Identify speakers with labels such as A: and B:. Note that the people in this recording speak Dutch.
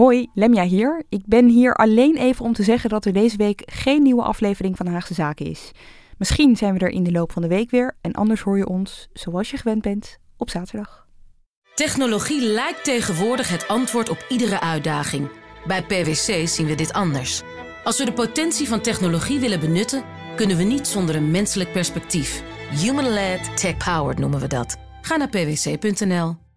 A: Hoi, Lemja hier. Ik ben hier alleen even om te zeggen dat er deze week geen nieuwe aflevering van Haagse Zaken is. Misschien zijn we er in de loop van de week weer en anders hoor je ons, zoals je gewend bent, op zaterdag.
B: Technologie lijkt tegenwoordig het antwoord op iedere uitdaging. Bij PwC zien we dit anders. Als we de potentie van technologie willen benutten, kunnen we niet zonder een menselijk perspectief. Human-led, tech-powered noemen we dat. Ga naar pwc.nl.